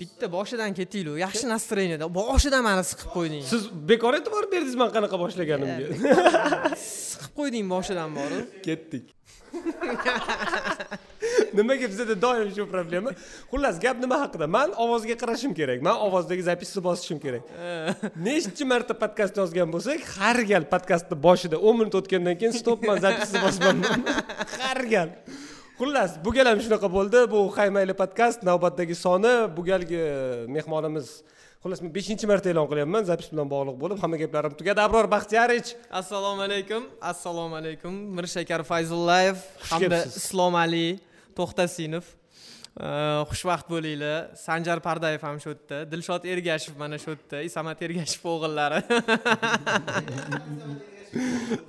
bitta boshidan ketdinglar yaxshi настроениеda boshidan mani siqib qo'yding. Siz bekor e'tibor berdingiz man qanaqa boshlaganimga. Siqib qo'yding boshidan borib ketdik. Nimaga bizada doim shu problema? Xullas gap nima haqida? Man ovozga qarashim kerak. Man ovozdagi zapisni bosishim kerak. Nechta marta podkast yozgan bo'lsak har gal podkastni boshida o'n minut o'tgandan keyin stop man zapisni bosmayman. Har gal xullas bu gal ham shunaqa bo'ldi. Bu haymayli podkast navbatdagi soni. Bu galgi mehmonimiz xullas men beshinchi marta e'lon qilyapman. Zapis bilan bog'liq bo'lib hamma gaplarim tugadi. Abror baxtiyorich. Assalomu alaykum. Assalomu alaykum. Mirshakar fayzullayev. Hamda islom ali to'xtasinov. Xushvaqt bo'linglar. Sanjar pardayev ham shu yerda dilshod ergashev mana shu yerda isomat ergashev o'g'illari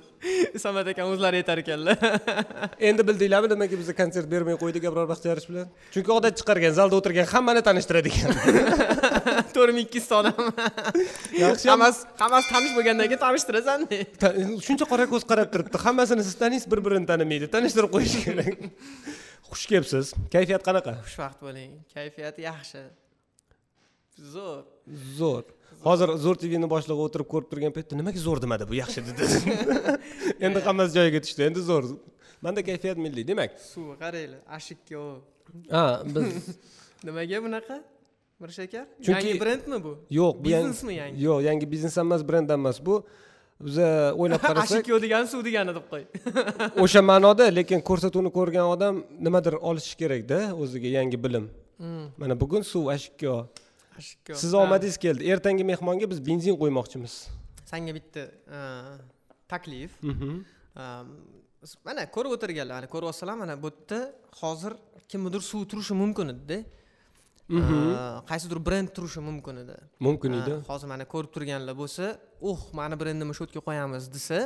isomat akam o'zlari aytar ekanlar. Endi bildinglarmi nimaga biza konsert bermay qo'ydik abror baxtiyorich bilan? Chunki odat chiqargan zalda o'tirgan hammani tanishtiradigan to'rt ming ikkita odam yaxshi. Ham hammasi hammasi tanish bo'lgandan keyin tanishtirasan. Ta- shuncha qora ko'z qarab turibdi hammasini siz taniysiz bir birini tanimaydi. Tanishtirib qo'yish kerak. Xush kelibsiz. Kayfiyat qanaqa? Xushvaqt bo'ling. Kayfiyat yaxshi. Zo'r. Zo'r hozir zo'r tvni boshlig'i o'tirib ko'rib turgan paytda nimaga zo'r demadi bu yaxshi? dedi. Endi hammasi joyiga tushdi. Endi zo'r. Manda kayfiyat milliy demak. Suv qaranglar ashikka ha biz nimaga bunaqa mirshakar Chunki- yangi brendmi bu? yo'q bu biznesmi yangi? Yo'q yangi biznes ham emas brend ham emas bu. Biza o'ylab qarasak ashikyo degani suv degani deb qo'y. O'sha ma'noda lekin ko'rsatuvni ko'rgan odam nimadir olishi kerakda o'ziga yangi bilim. Mana bugun suv ashikko ashikyo siz omadingiz keldi. Ertangi mehmonga biz benzin qo'ymoqchimiz. Sanga bitta a, taklif. Mhm. A, mana ko'rib o'tirganlar mana ko'ryapsizlar mana bu yerda hozir kimnidir suv turishi mumkin edida. A, qaysidir brend turishi mumkin edi. Mumkin edi. hozir mana ko'rib turganlar bo'lsa uh mani brendimni shu yerga qo'yamiz desa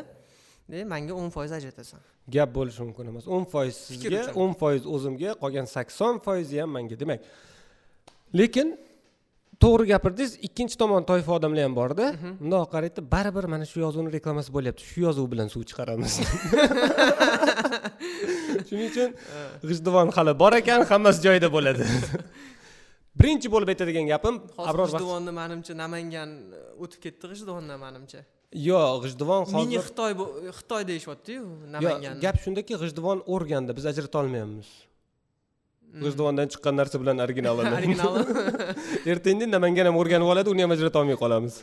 de manga o'n foiz ajratasan gap bo'lishi mumkin emas. o'n foiz sizga o'n foiz o'zimga qolgan sakson foizi ham manga. Demak lekin to'g'ri gapirdingiz ikkinchi tomon toifa odamlar ham borda. Mundoq qaraydida baribir mana shu yozuvni reklamasi bo'lyapti. Shu yozuv bilan suv chiqaramiz. Shuning uchun g'ijduvon hali bor ekan hammasi joyida bo'ladi. Birinchi bo'lib aytadigan gapim abror g'ijduvonni manimcha namangan e, o'tib ketdi g'ijduvondan manimcha. Yo'q g'ijduvon mini hozir xitoy bu- xitoy deyishyaptiyu namangan. gap shundaki g'ijduvon o'rganda biz ajrata olmayapmiz g'ijduvondan chiqqan narsa bilan originalini originali erta indin namangan ham o'rganib oladi uni ham ajrata olmay qolamiz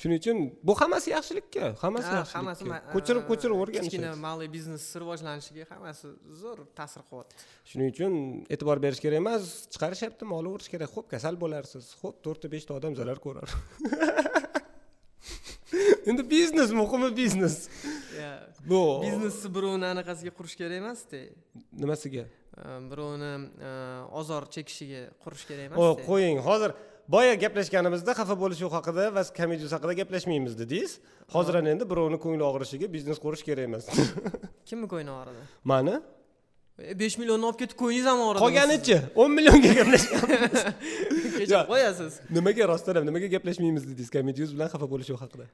shuning uchun bu hammasi yaxshilikka hammasi Ha, hammasi ko'chirib ko'chirib kichkina o'rganishimiz malый biznes rivojlanishiga hammasi zo'r ta'sir qilyapti shuning uchun e'tibor berish kerak emas chiqarishyaptimi olaverish kerak ho'p kasal bo'larsiz ho'p to'rtta beshta odam zarar ko'rar endi biznes muhimi biznes bu biznesni birovni anaqasiga qurish kerak emasda nimasiga? Birovni e, ozor chekishiga qurish kerak o emasda qo'ying. Hozir boya gaplashganimizda xafa bo'lishuv haqida va komedius haqida gaplashmaymiz dedingiz hozir ana endi birovni ko'ngli og'rishiga biznes qurish kerak emas. Kimni ko'ngli og'ridi? Mani? E, besh millionni olib ketib ko'nglingiz ham og'ridi. Qolganichi. o'n millionga gaplashgan kechirib qo'yasiz nimaga rostdan ham nimaga gaplashmaymiz dedingiz komedius bilan xafa bo'lishuv haqida.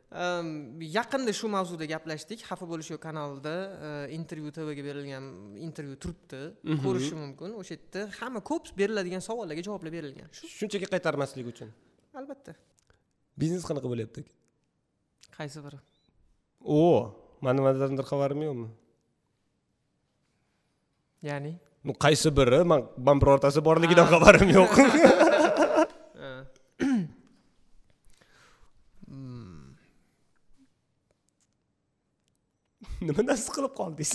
Yaqinda shu mavzuda gaplashdik. Xafa bo'lishuv kanalida e, intervyu tvga berilgan intervyu turibdi. Ko'rishi mumkin o'sha yerda. Hamma ko'p beriladigan savollarga javoblar berilgan. Shu shunchaki qaytarmaslik uchun. Albatta. Biznes qanaqa bo'lyapti? Qaysi biri? O mani nimadandir xabarim yo'qmi? Ya'ni? Qaysi biri? Man man birortasi borligidan xabarim yo'q e, nimadan siqilib qoldingiz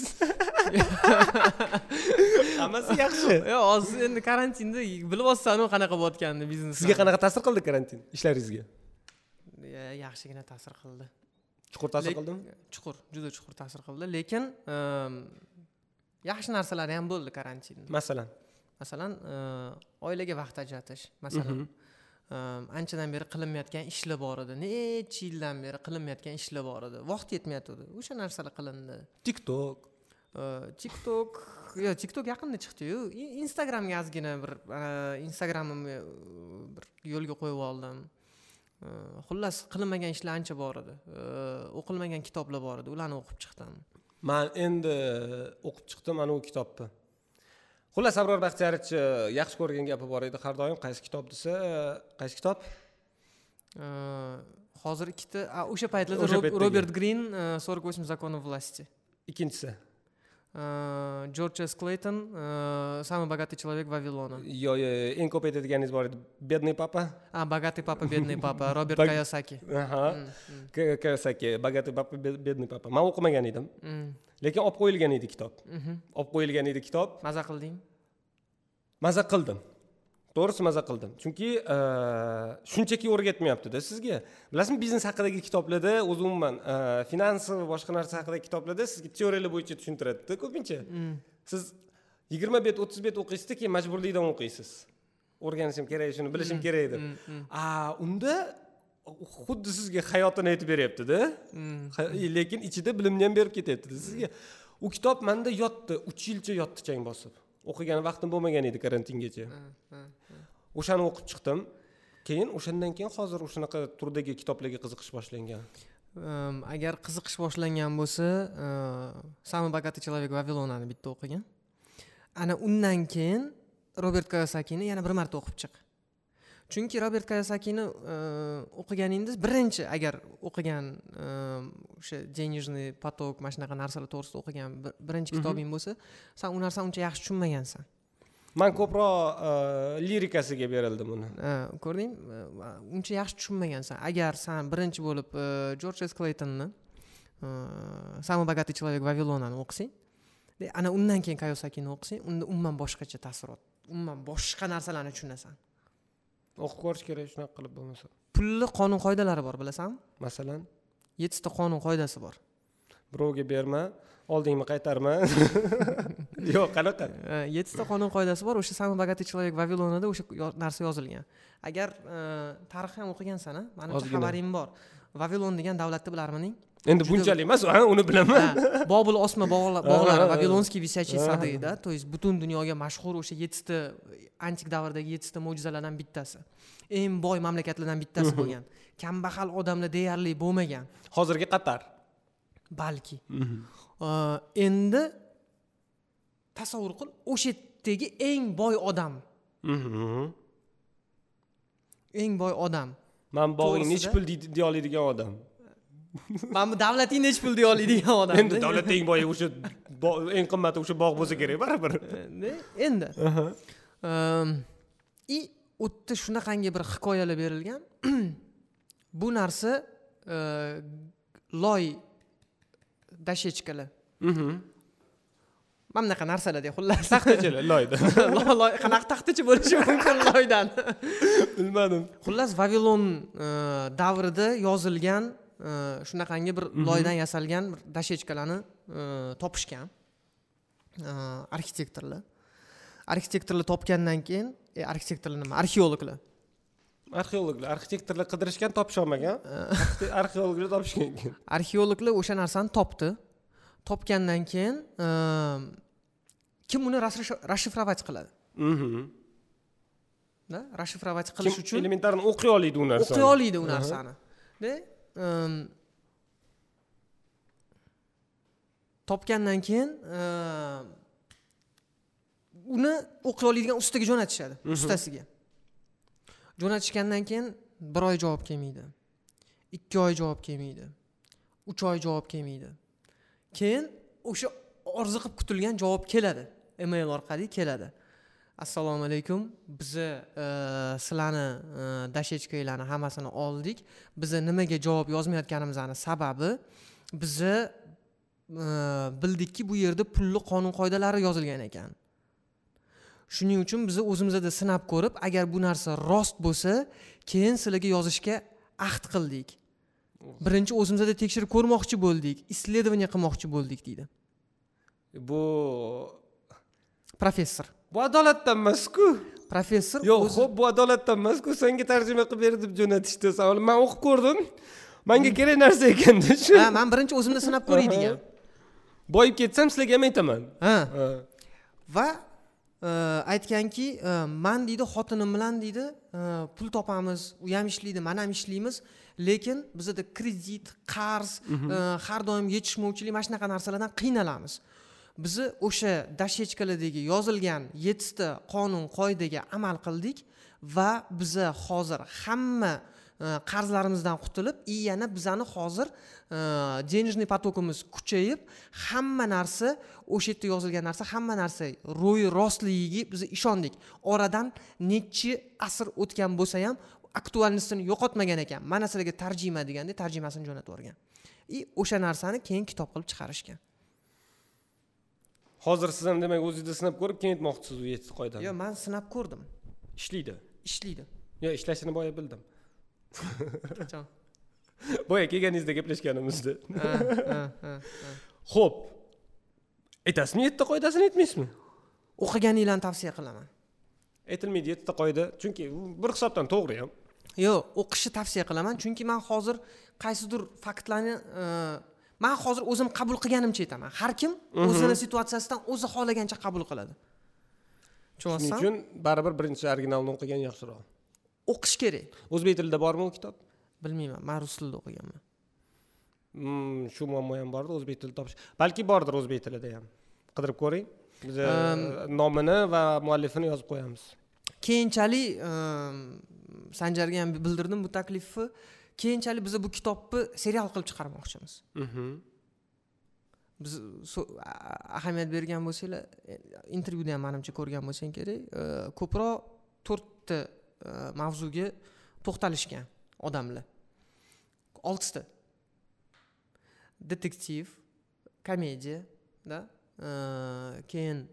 hammasi yaxshi yo'q hozir endi karantinda bilyapsanu qanaqa bo'layotganini biznes sizga qanaqa ta'sir qildi karantin ishlaringizga? Yaxshigina ta'sir qildi. Chuqur ta'sir qildimi? Chuqur juda chuqur ta'sir qildi. Lekin ehm, yaxshi narsalari ham bo'ldi karantinda. Masalan? Masalan e, oilaga vaqt ajratish masalan. E, anchadan beri qilinmayotgan ishlar bor edi. Necha yildan beri qilinmayotgan ishlar bor edi. Vaqt yetmayotgandi o'sha narsalar qilindi. Tiktok. Tiktok yo tiktok yaqinda chiqdiyu. Instagramga ozgina bir instagramimni bir yo'lga qo'yib oldim. Xullas qilinmagan ishlar ancha bor edi. O'qilmagan kitoblar bor edi. Ularni o'qib chiqdim. Man endi o'qib chiqdim ana u kitobni xullas abror baxtiyorovich yaxshi ko'rgan gapi bor edi har doim. Qaysi kitob desa qaysi kitob? Hozir ikkita o'sha paytlarda robert grin сорок восемь законов власти. Ikkinchisi jorj s kleyton самый bogатый человек вавилона. Eng ko'p aytadiganingiz bor edi бедный папа? А богатый папа бедный папа. Роберт каясаки K- kiyosaki богатый папа бе- бедный папа. Man o'qimagan edim lekin olib qo'yilgan edi kitob olib qo'yilgan edi kitob maza qilding maza qildim to'g'risi maza qildim. Chunki e, shunchaki o'rgatmayaptida sizga. Bilasizmi biznes haqidagi kitoblarda o'zi umuman e, finansi va boshqa narsa haqidagi kitoblarda sizga teoriyalar bo'yicha tushuntiradida ko'pincha. Mm. siz yigirma bet o'ttiz bet o'qiysizda keyin majburlikdan o'qiysiz. O'rganishim kerak shuni bilishim kerak deb. Mm, mm, a unda xuddi sizga hayotini aytib beryaptida mm. Ha- lekin ichida bilimni ham berib ketyaptida sizga. U kitob manda yotdi uch yilcha yotdi chang bosib o'qigan vaqtim bo'lmagan edi karantingacha. Ha, ha. o'shani o'qib chiqdim. Keyin o'shandan keyin hozir o'shanaqa turdagi kitoblarga qiziqish boshlangan. Agar qiziqish boshlangan bo'lsa самый богатый человек vavilonani bitta o'qigan. Ana undan keyin robert kayosakini yana bir marta o'qib chiq chunki robert kayosakini э, o'qiganingiz birinchi agar o'qigan э, o'sha денежный поток mana shunaqa narsalar to'g'risida o'qigan bir- birinchi kitobing bo'lsa san u narsani uncha yaxshi tushunmagansan. Man ko'proq e, lirikasiga berildim uni. Ko'rding? Uncha yaxshi tushunmagansan. Agar san birinchi bo'lib e, jorj s. Kleytonni самый богатый человек vavilonani o'qisang ana undan keyin kayosakini o'qisang unda umuman boshqacha taassurot umuman boshqa narsalarni tushunasan o'qib ko'rish kerak shunaqa qilib bo'lmasa. Pulli qonun qoidalari bor bilasanmi masalan? Yettita qonun qoidasi bor. Birovga berma oldingni qaytarma. Yo'q qanaqa? Yettita qonun qoidasi bor o'sha самый богатый человек vavilonida o'sha narsa yozilgan. Agar e, tarix ham o'qigansan a manimcha xabaring bor. Vavilon degan davlatni bilarmiding endi bunchalik emas uni bilaman. Bobul osma bog'lari vavilonskiy sады да то есть butun dunyoga mashhur o'sha yettita antik davrdagi yettita mo'jizalardan bittasi. Eng boy mamlakatlardan bittasi bo'lgan. Kambag'al odamlar deyarli bo'lmagan. Hozirgi qatar. Balki. Uh, endi tasavvur qil o'sha yerdagi eng boy odam. Mhm. eng boy odam. Man bog'ing nechi pul deydi- deya oladigan odam mana bu davlating nechi pul deya oladigan odam endi davlat eng boyi o'sha eng qimmati o'sha bog' bo'lsa kerak baribir Endi- и u yerda shunaqangi bir hikoyalar berilgan bu narsa loy dashechkalar mana bunaqa narsalarda xullas taxtachalar loyda Loy- loy qanaqa taxtacha bo'lishi mumkin loydan bilmadim xullas vavilon davrida yozilgan shunaqangi bir loydan yasalgan bir dashechkalarni e, topishgan e, arxitektorlar. Arxitektorlar topgandan keyin e, arxitektorlar nima? Arxeologlar. Arxeologlar. Arxitektorlar qidirishgan topisholmagan arxeologlar topishgan keyin. Arxeologlar o'sha narsani topdi. Topgandan keyin kim uni расшифровать qiladi? Расшифровать qilish uchun elementarni o'qiy oladi u narsani. O'qiy oladi u narsani topgandan keyin uni o'qiy oladigan ustaga jo'natishadi ustasiga. Jo'natishgandan keyin bir oy javob kelmaydi ikki oy javob kelmaydi uch oy javob kelmaydi. Keyin o'sha orziqib kutilgan javob keladi email orqali keladi assalomu alaykum. Biza e, sizlarni e, dashechkanglarni hammasini oldik. Biza nimaga javob yozmayotganimizni sababi biza e, bildikki bu yerda pulli qonun qoidalari yozilgan ekan. Shuning uchun biza o'zimizda sinab ko'rib agar bu narsa rost bo'lsa keyin sizlarga yozishga ahd qildik. Birinchi o'zimizda tekshirib ko'rmoqchi bo'ldik исследование qilmoqchi bo'ldik deydi. Bu professor bu adolatdan emasku. Professor yo'q ho'p bu adolatdan emasku. Senga tarjima qilib ber deb jo'natishdi savol man o'qib ko'rdim. Manga kerak narsa ekanda shu. Ha man birinchi o'zimda sinab ko'ray degan. Boyib ketsam sizlarga ham aytaman. Ha. Va e, aytganki e, man deydi xotinim bilan deydi e, pul topamiz u ham ishlaydi man ham ishlaymiz. Lekin bizada kredit qarz e, har doim yetishmovchilik mana shunaqa narsalardan qiynalamiz bizni o'sha dashechkalardagi yozilgan yettita qonun qoidaga amal qildik va biza hozir hamma e, qarzlarimizdan qutulib и yana bizani hozir e, денежный потокimiz kuchayib hamma narsa o'sha yerda yozilgan narsa hamma narsa ro'yi rostligiga biz ishondik. Oradan nechi asr o'tgan bo'lsa ham aktualnostini yo'qotmagan ekan. Mana sizlarga tarjima deganda tarjimasini jo'natib yuborgan и o'sha narsani keyin kitob qilib chiqarishgan. Hozir siz ham demak o'zingizda sinab ko'rib keyin aytmoqchisiz u yettita qoidani yo'q man sinab ko'rdim. Ishlaydi. Ishlaydi. Yo ishlashini boya bildim. Qachon boya kelganingizda gaplashganimizda. Ho'p aytasizmi yettita qoidasini aytmaysizmi? O'qiganinglarni tavsiya qilaman. Aytilmaydi yettita qoida. Chunki bir hisobdan to'g'ri ham. Yo'q o'qishni tavsiya qilaman. Chunki man hozir qaysidir faktlarni e, man hozir o'zim qabul qilganimcha aytaman. Har kim o'zini situatsiyasidan o'zi xohlagancha qabul qiladi. Shuning tushunyapsan uchun baribir birinchi originalni o'qigan yaxshiroq. O'qish kerak. O'zbek tilida bormi u kitob? Bilmayman man rus tilida o'qiganman. Hmm, shu muammo ham bordir o'zbek tilida topish. Balki bordir o'zbek tilida ham. Qidirib ko'ring. Biz nomini va muallifini yozib qo'yamiz. Keyinchalik e, sanjarga ham bildirdim bu taklifni keyinchalik biz bu kitobni serial qilib chiqarmoqchimiz. Mhm. biz ahamiyat bergan bo'lsanglar intervyuda ham manimcha ko'rgan bo'lsang kerak. E, ko'proq to'rtta e, mavzuga to'xtalishgan odamlar. Oltita. Detektiv komediya da e, keyin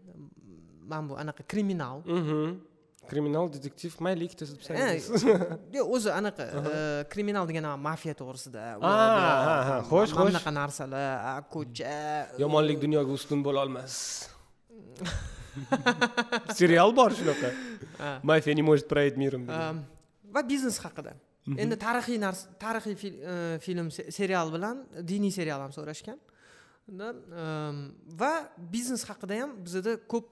mana bu anaqa kriminal. Mhm. Kriminal detektiv mayli ikkitasi Eh, desangiz yo'q o'zi anaqa kriminal degan mafiya to'g'risida ha, xo'sh, xo'sh. bunaqa narsalar ko'cha yomonlik dunyoga ustun bo'lolmas serial bor shunaqa мафия не может править миром va biznes haqida endi tarixiy narsa tarixiy fil- film se- serial bilan diniy serial ham so'rashgan va biznes haqida ham bizada ko'p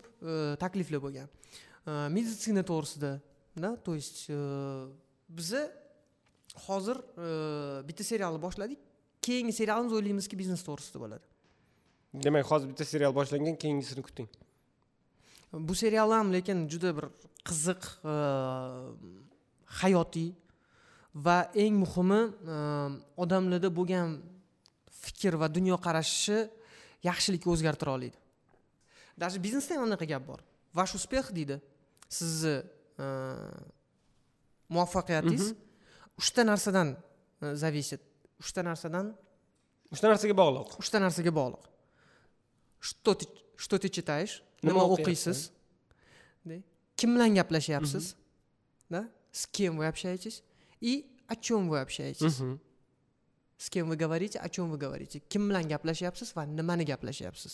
takliflar bo'lgan meditsina to'g'risida da то есть biza hozir bitta serialni boshladik keyingi serialimiz o'ylaymizki biznes to'g'risida bo'ladi demak hozir bitta serial boshlangan keyingisini kuting bu serial ham lekin juda bir qiziq hayotiy va eng muhimi odamlarda bo'lgan fikr va dunyoqarashni yaxshilikka o'zgartira oladi. Даже biznesda ham anaqa gap bor ваш успех deydi sizni e, muvaffaqiyatingiz uchta narsadan e, зависит uchta narsadan uchta narsaga bog'liq. uchta narsaga bog'liq. Что ты что ты читаешь Nima o'qiysiz? Да. kim bilan gaplashyapsiz да с кем вы общаетесь и о чем вы общаетесь Mhm. с кем вы говорите о чем вы говорите kim bilan gaplashyapsiz va nimani gaplashyapsiz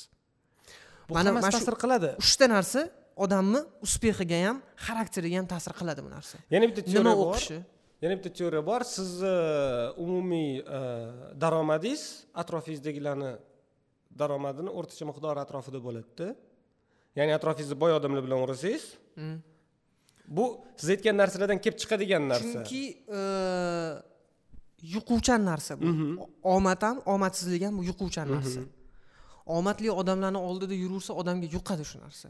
bu Mana- hammasi ta'sir qiladi. uchta narsa odamni uspexiga ham xarakteriga ham ta'sir qiladi bu narsa. Yana bitta teoriya bor. o'qishi? Yana bitta teoriya bor. Sizni umumiy e, daromadingiz atrofingizdagilarni daromadini o'rtacha miqdori atrofida bo'ladida. Ya'ni atrofingizda boy odamlar bilan o'rasangiz Mm. bu siz aytgan narsalardan kelib chiqadigan narsa. Chunki e, yuquvchan narsa bu. O- omad ham omadsizlik ham bu yuquvchan narsa. Omadli odamlarni oldida yuraversa odamga yuqadi shu narsa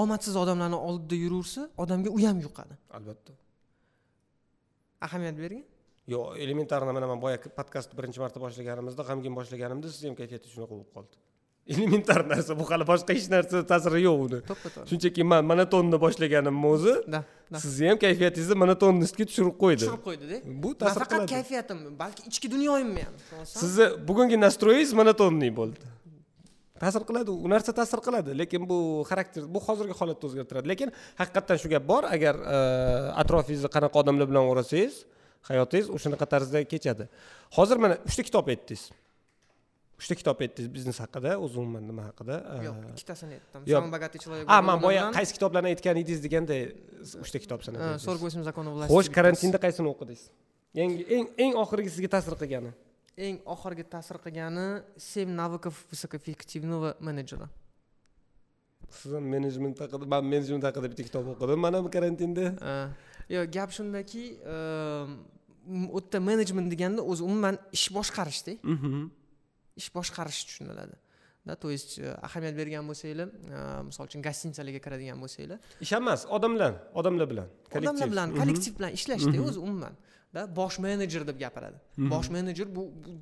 omadsiz odamlarni oldida yuraversa odamga u ham yuqadi. Albatta. Ahamiyat bering yo'q elementarno mana man boya podkastni birinchi marta boshlaganimizda g'amgin boshlaganimda sizni ham kayfiyatingiz shunaqa bo'lib qoldi. Elementar narsa bu hali boshqa hech narsa ta'siri yo'q uni. To'ppa to'g'ri shunchaki man monotonni boshlaganimni o'zi sizni ham kayfiyatingizni monotonnostga tushirib qo'ydi. Tushirib qo'ydida bu ta'sir faqat kayfiyatim balki ichki dunyoyimni ham. Sizni bugungi nastroyingiz monotonniy bo'ldi ta'sir qiladi u narsa ta'sir qiladi lekin bu xarakter bu hozirgi holatni o'zgartiradi. Lekin haqiqatdan shu gap bor agar e, atrofingizni qanaqa odamlar bilan o'rasangiz hayotingiz o'shanaqa tarzda kechadi. Hozir mana uchta kitob aytdingiz. Uchta kitob aytdingiz biznes haqida o'zi umuman nima haqida e, yo'q ikkitasini aytdim. самый bогатый человек a man boya qaysi kitoblarni aytgan edingiz deganda uchta kitob sanab aytdingiz. 48 законов власти xo'sh karantinda qaysini o'qidingiz? Yangi eng eng oxirgi sizga ta'sir qilgani eng oxirgi ta'sir qilgani 7 навыков высокоэффективного менеджера siz ham menejment haqida man menejment haqida bitta kitob o'qidim mana bu karantinda. Yo'q gap shundaki u yerda menejment deganda o'zi umuman ish boshqarishda Mhm. ish boshqarish tushuniladi. Да то есть e, ahamiyat bergan bo'lsanglar e, misol uchun gостиницаlarga kiradigan bo'lsanglar. Ish emas odamlar odamlar bilan odamlar bilan Mhm. kollektiv bilan ishlashda o'zi umuman bosh menejer deb gapiradi. Mhm. bosh menejer bu bu-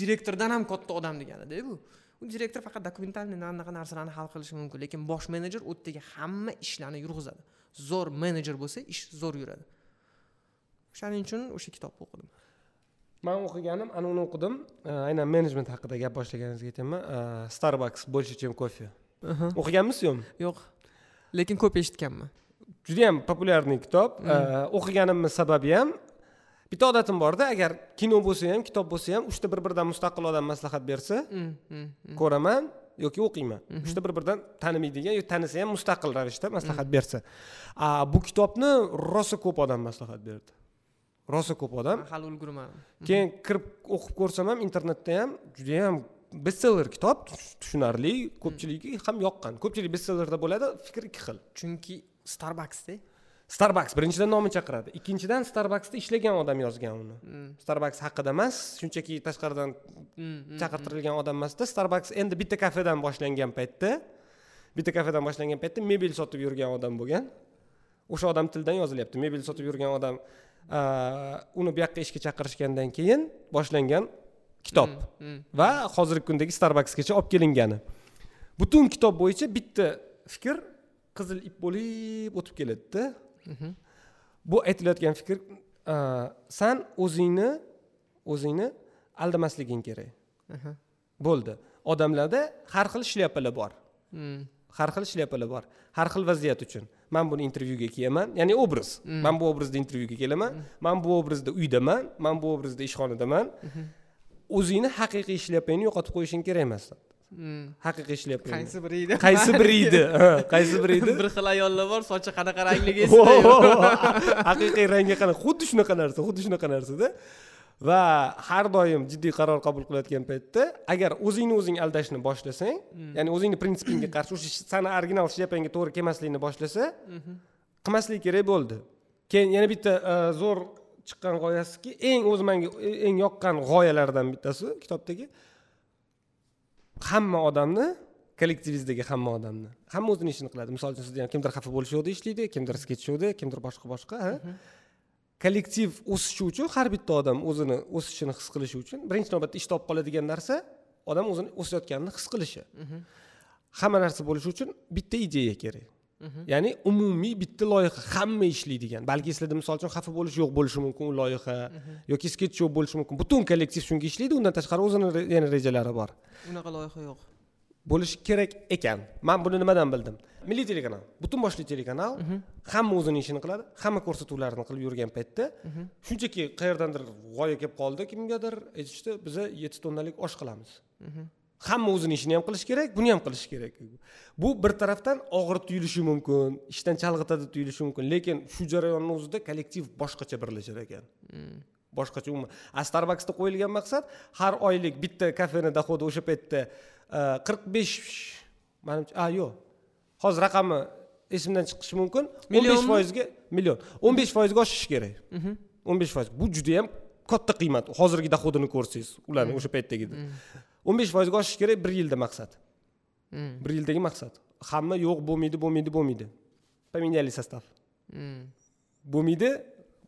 direktordan ham katta odam deganida bu. U direktor faqat dokumentalniy anaqa narsalarni hal qilishi mumkin lekin bosh menejer u yerdagi hamma ishlarni yurg'izadi. Zo'r menejer bo'lsa ish zo'r yuradi. O'shaning uchun o'sha kitobni o'qidim. Man o'qiganim ana uni o'qidim aynan menejment haqida gap boshlaganingizga aytyapman. Starbucks больше чем кофе o'qiganmisiz yo'qmi yo'q. Lekin ko'p eshitganman. Judayam populyarniy kitob. E, o'qiganimni sababi ham bitta odatim borda agar kino bo'lsa ham kitob bo'lsa ham uchta bir biridan mustaqil odam maslahat bersa Mm, mm, mm. ko'raman yoki o'qiyman. Uchta bir biridan tanimaydigan yo tanisa ham mustaqil ravishda maslahat bersa. Bu kitobni rosa ko'p odam maslahat berdi. Rosa ko'p odam. Hali ulgurmadim. Keyin kirib o'qib ko'rsam ham internetda ham judayam bestseller kitob tushunarli ko'pchiligiga ham yoqqan. Ko'pchilik bestsellerda bo'ladi fikr ikki xil. Chunki starbucksda starbucks birinchidan nomi chaqiradi. Ikkinchidan starbucksda ishlagan odam yozgan uni. Starbucks haqida emas shunchaki tashqaridan chaqirtirilgan odam emasda. Starbucks endi bitta kafedan boshlangan paytda bitta kafedan boshlangan paytda mebel sotib yurgan odam bo'lgan. O'sha odam tilidan yozilyapti. Mebel sotib yurgan odam uni bu yoqqa ishga chaqirishgandan keyin boshlangan kitob va hozirgi kundagi starbucksgacha olib kelingani. Butun kitob bo'yicha bitta fikr qizil ip bo'lib o'tib keladida bu aytilayotgan fikr san o'zingni o'zingni aldamasliging kerak. Bo'ldi. Odamlarda har xil shlyapalar bor. Har xil shlyapalar bor. Har xil vaziyat uchun. Man buni intervyuga kiyaman ya'ni obraz. Man bu obrazda intervyuga kelaman man bu obrazda uydaman man bu obrazda ishxonadaman. O'zingni haqiqiy shlyapangni yo'qotib qo'yishing kerak emas haqiqiy shlyapangni qaysi biri edi qaysi biri edi qaysi biri edi bir xil ayollar bor sochi qanaqa rangligi haqiqiy rangi qanaqa xuddi shunaqa narsa xuddi shunaqa narsada. Va har doim jiddiy qaror qabul qilayotgan paytda agar o'zingni o'zing aldashni boshlasang ya'ni o'zingni prinsipingga qarshi o'sha sani original shlyapangga to'g'ri kelmasligini boshlasa qilmaslik kerak bo'ldi. Keyin yana bitta e, zo'r chiqqan g'oyasiki eng o'zi manga eng yoqqan g'oyalardan bittasi kitobdagi hamma odamni kollektivizdagi hamma odamni. Hamma o'zini ishini qiladi. Misol uchun sizda ham kimdir xafa bo'lishuvdi ishlaydi kimdir sketchuvdi kimdir boshqa boshqa ha? kollektiv o'sishi uchun har bitta odam o'zini o'sishini his qilishi uchun birinchi navbatda ish topib qoladigan narsa odam o'zini o'sayotganini his qilishi. Hamma narsa bo'lishi uchun bitta ideya kerak ya'ni umumiy bitta loyiha hamma ishlaydigan balki sizlarda misol uchun xafa bo'lish yo'q bo'lishi mumkin u loyiha yoki sketch yo'q bo'lishi mumkin. Butun kollektiv shunga ishlaydi undan tashqari o'zini yana rejalari bor. Unaqa loyiha yo'q. Bo'lishi kerak ekan. Man buni nimadan bildim? Milliy telekanal butun boshli telekanal hamma o'zini ishini qiladi hamma ko'rsatuvlarni qilib yurgan paytda shunchaki qayerdandir g'oya kelib qoldi kimgadir aytishdi biza yetti tonnalik osh qilamiz hamma o'zini ishini ham qilishi kerak buni ham qilishi kerak. Bu bir tarafdan og'ir tuyulishi mumkin ishdan chalg'itadi tuyulishi mumkin lekin shu jarayonni o'zida kollektiv boshqacha birlashar ekan. Boshqacha umuman. A starbucksda qo'yilgan maqsad har oylik bitta kafeni dohodi o'sha paytda qirq besh manimcha a yo'q. Hozir raqami esimdan chiqishi mumkin. o'n besh foizga million. o'n besh foizga oshishi kerak. O'n besh foiz. Bu judayam katta qiymat. Hozirgi dohodini ko'rsangiz ularni o'sha paytdagida o'n besh foizga oshishi kerak bir yilda maqsad. Bir yildagi maqsad. Hamma yo'q bo'lmaydi bo'lmaydi bo'lmaydi. Поменяли состав bo'lmaydi